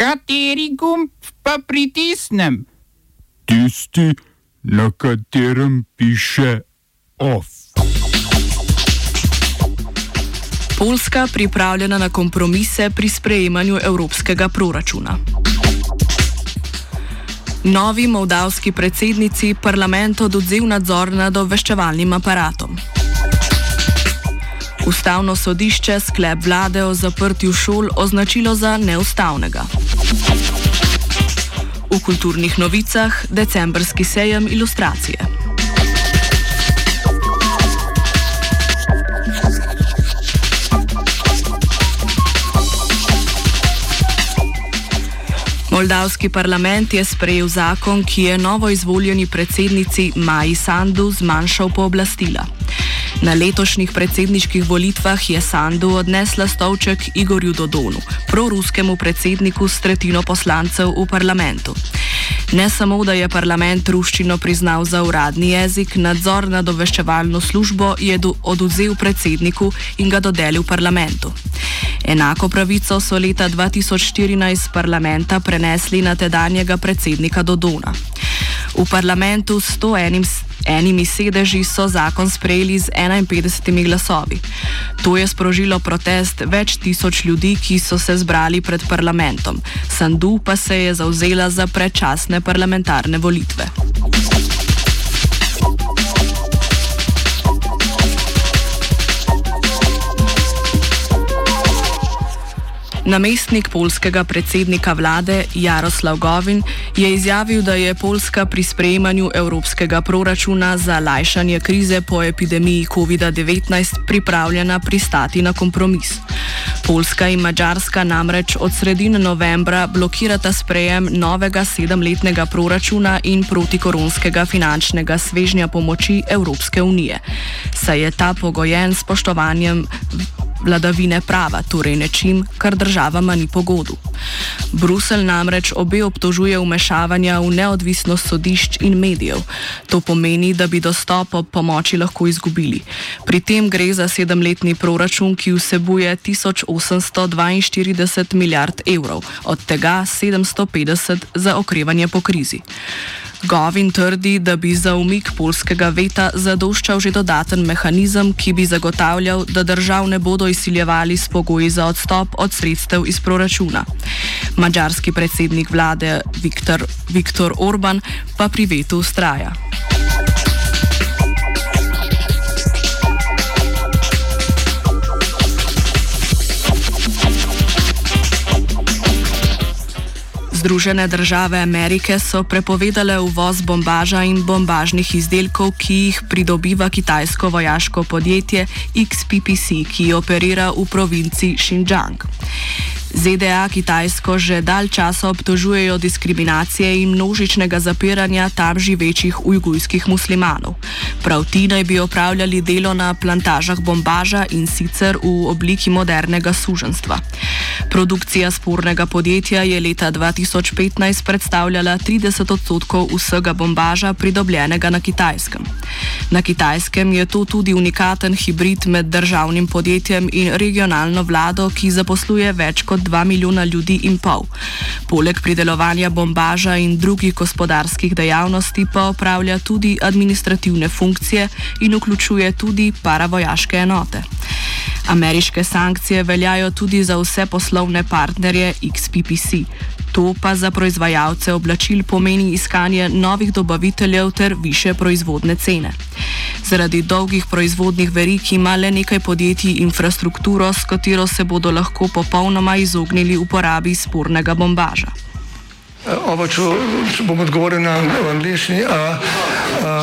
Kateri gumb pa pritisnem? Tisti, na katerem piše OF. Poljska pripravljena na kompromise pri sprejemanju evropskega proračuna. Novi moldavski predsednici parlament odudzel nadzor nad obveščevalnim aparatom. Ustavno sodišče sklep vlade o zaprtju šol označilo za neustavnega. V kulturnih novicah decembrski sejem ilustracije. Moldavski parlament je sprejel zakon, ki je novo izvoljeni predsednici Maji Sandu zmanjšal pooblastila. Na letošnjih predsedniških volitvah je Sandu odnesla stolček Igorju Dodonu, proruskemu predsedniku s tretjino poslancev v parlamentu. Ne samo, da je parlament ruščino priznal za uradni jezik, nadzor nad obveščevalno službo je oduzel predsedniku in ga dodelil parlamentu. Enako pravico so leta 2014 parlamenta prenesli na tedanjega predsednika Dodona. V parlamentu s 101 enimi sedeži so zakon sprejeli z 51 glasovi. To je sprožilo protest več tisoč ljudi, ki so se zbrali pred parlamentom. Sandu pa se je zauzela za predčasne parlamentarne volitve. Namestnik polskega predsednika vlade Jaroslav Govin je izjavil, da je Poljska pri sprejemanju evropskega proračuna za lajšanje krize po epidemiji COVID-19 pripravljena pristati na kompromis. Poljska in Mačarska namreč od sredine novembra blokirata sprejem novega sedemletnega proračuna in protikoronskega finančnega svežnja pomoči Evropske unije. Saj je ta pogojen s spoštovanjem vladavine prava, torej nečim, kar državama ni pogodu. Brusel namreč obe obtožuje umešavanja v neodvisnost sodišč in medijev. To pomeni, da bi dostop ob pomoči lahko izgubili. Pri tem gre za sedemletni proračun, ki vsebuje 1842 milijard evrov, od tega 750 za okrevanje po krizi. Govin trdi, da bi za umik polskega veta zadoščal že dodaten mehanizem, ki bi zagotavljal, da držav ne bodo izsiljevali s pogoji za odstop od sredstev iz proračuna. Mačarski predsednik vlade Viktor, Viktor Orban pa pri vetu ustraja. Združene države Amerike so prepovedale uvoz bombaža in bombažnih izdelkov, ki jih pridobiva kitajsko vojaško podjetje XPPC, ki operira v provinci Xinjiang. ZDA Kitajsko že dalj časa obtožujejo diskriminacije in množičnega zapiranja tam živečih ujgujskih muslimanov. Prav ti naj bi opravljali delo na plantažah bombaža in sicer v obliki modernega suženstva. Produkcija spornega podjetja je leta 2015 predstavljala 30 odstotkov vsega bombaža pridobljenega na Kitajskem. Na Kitajskem je to tudi unikaten hibrid med državnim podjetjem in regionalno vlado, ki zaposluje več kot 2 milijona ljudi in pol. Poleg pridelovanja bombaža in drugih gospodarskih dejavnosti pa opravlja tudi administrativne funkcije in vključuje tudi paravojaške enote. Ameriške sankcije veljajo tudi za vse poslovne partnerje XPPC. To pa za proizvajalce oblačil pomeni iskanje novih dobaviteljev ter više proizvodne cene. Zaradi dolgih proizvodnih verik ima le nekaj podjetij infrastrukturo, s katero se bodo lahko popolnoma izognili uporabi spornega bombaža. Oba, če, če bom odgovoril na angliški.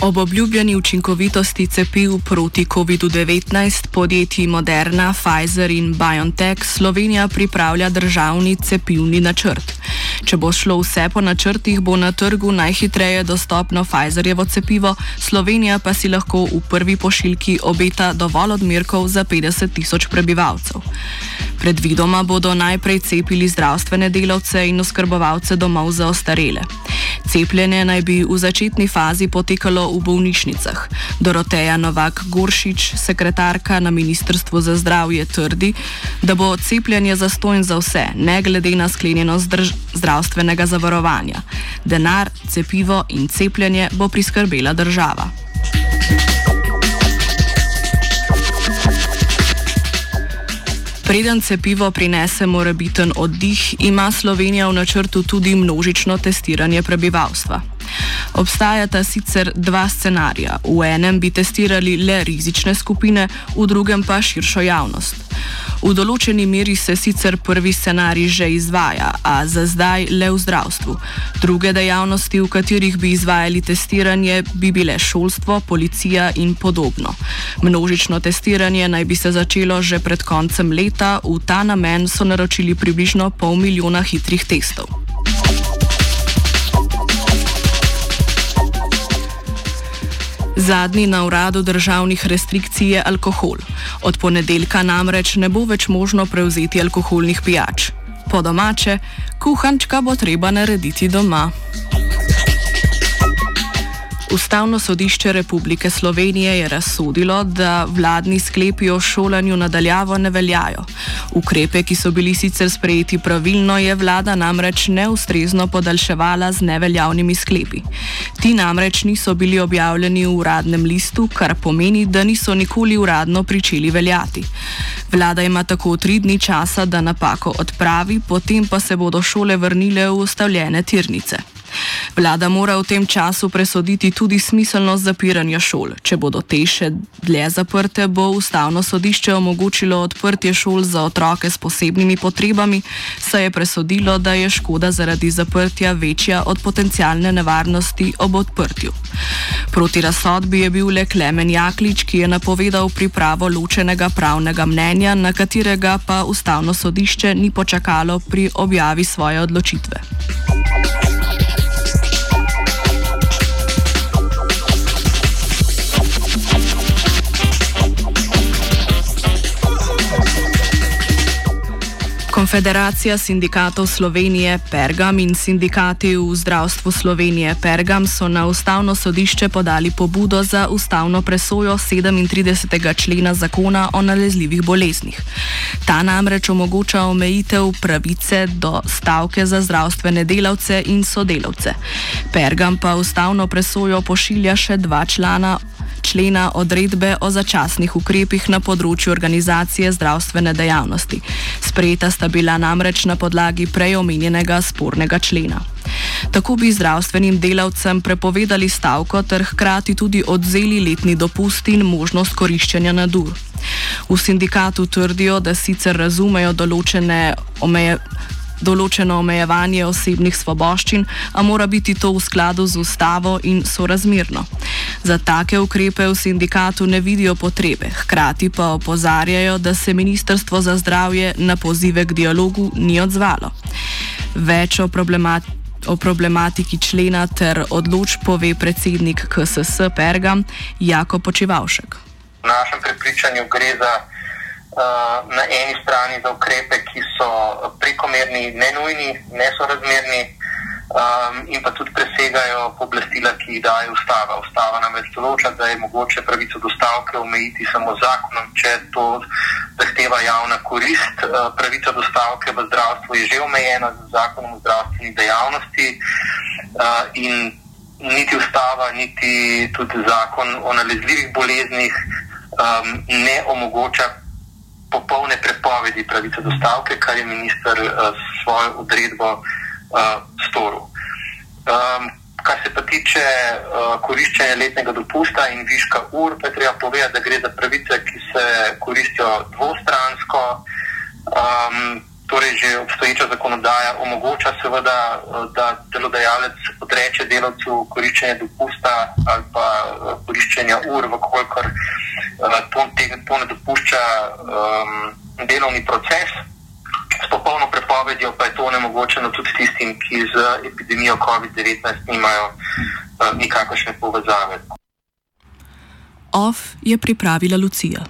Ob obljubljeni učinkovitosti cepiv proti COVID-19 podjetji Moderna, Pfizer in BioNTech Slovenija pripravlja državni cepivni načrt. Če bo šlo vse po načrtih, bo na trgu najhitreje dostopno Pfizerjevo cepivo, Slovenija pa si lahko v prvi pošiljki obeta dovolj odmerkov za 50 tisoč prebivalcev. Predvidoma bodo najprej cepili zdravstvene delavce in oskrbovalce domov za ostarele. Cepljenje naj bi v začetni fazi potekalo v bolnišnicah. Doroteja Novak Goršič, sekretarka na Ministrstvu za zdravje, trdi, da bo cepljenje zastojn za vse, ne glede na sklenjenost zdravstvenega zavarovanja. Denar, cepivo in cepljenje bo priskrbela država. Preden cepivo prinese morebiten oddih, ima Slovenija v načrtu tudi množično testiranje prebivalstva. Obstajata sicer dva scenarija. V enem bi testirali le rizične skupine, v drugem pa širšo javnost. V določeni meri se sicer prvi scenarij že izvaja, a za zdaj le v zdravstvu. Druge dejavnosti, v katerih bi izvajali testiranje, bi bile šolstvo, policija in podobno. Množično testiranje naj bi se začelo že pred koncem leta, v ta namen so naročili približno pol milijona hitrih testov. Zadnji na uradu državnih restrikcij je alkohol. Od ponedeljka namreč ne bo več možno prevzeti alkoholnih pijač. Po domače, kuhančka bo treba narediti doma. Ustavno sodišče Republike Slovenije je razsodilo, da vladni sklepi o šolanju nadaljavo ne veljajo. Ukrepe, ki so bili sicer sprejeti pravilno, je vlada namreč neustrezno podaljševala z neveljavnimi sklepi. Ti namreč niso bili objavljeni v uradnem listu, kar pomeni, da niso nikoli uradno pričeli veljati. Vlada ima tako tri dni časa, da napako odpravi, potem pa se bodo šole vrnile v ustavljene tirnice. Vlada mora v tem času presoditi tudi smiselnost zapiranja šol. Če bodo te še dlje zaprte, bo ustavno sodišče omogočilo odprtje šol za otroke s posebnimi potrebami, saj je presodilo, da je škoda zaradi zaprtja večja od potencijalne nevarnosti ob odprtju. Proti razsodbi je bil le Klemen Jaklič, ki je napovedal pripravo ločenega pravnega mnenja, na katerega pa ustavno sodišče ni počakalo pri objavi svoje odločitve. Konfederacija sindikatov Slovenije Pergam in sindikati v zdravstvu Slovenije Pergam so na ustavno sodišče podali pobudo za ustavno presojo 37. člena zakona o nalezljivih boleznih. Ta namreč omogoča omejitev pravice do stavke za zdravstvene delavce in sodelavce. Pergam pa ustavno presojo pošilja še dva člana člena odredbe o začasnih ukrepih na področju organizacije zdravstvene dejavnosti. Sprejeta sta bila namreč na podlagi prej omenjenega spornega člena. Tako bi zdravstvenim delavcem prepovedali stavko ter hkrati tudi odzeli letni dopust in možnost koriščenja nadur. V sindikatu trdijo, da sicer razumejo določene omejitve določeno omejevanje osebnih svoboščin, a mora biti to v skladu z ustavo in sorazmerno. Za take ukrepe v sindikatu ne vidijo potrebe, hkrati pa opozarjajo, da se Ministrstvo za zdravje na pozive k dialogu ni odzvalo. Več o, problemat o problematiki člena ter odloč pove predsednik KSS Pergam Jako Počivalšek. V našem prepričanju gre za uh, na eni strani za ukrepe, ki so prekomerni, nenujni, nesorazmerni um, in pa tudi presegajo pooblastila, ki jih daje ustava. Ustava namreč določa, da je mogoče pravico do stavke omejiti samo zakonom, če to zahteva javna korist. Uh, pravica do stavke v zdravstvu je že omejena z zakonom o zdravstveni dejavnosti. Uh, Niti ustava, niti tudi zakon o nalezljivih boleznih um, ne omogoča popolne prepovedi pravice do stavke, kar je minister uh, s svojo odredbo uh, storil. Um, kar se pa tiče uh, koriščenja letnega dopusta in viška ur, pa je treba povedati, da gre za pravice, ki se koristijo dvostransko. Um, torej, že obstoječa zakonodaja omogoča, seveda, da delodajalec odreče delavcu koriščenje dopusta ali pa koriščenja ur, vkolikor to, to ne dopušča um, delovni proces. Prepovedjo pa je to onemogočeno tudi tistim, ki z epidemijo COVID-19 nimajo uh, nikakršne povezave. OF je pripravila Lucija.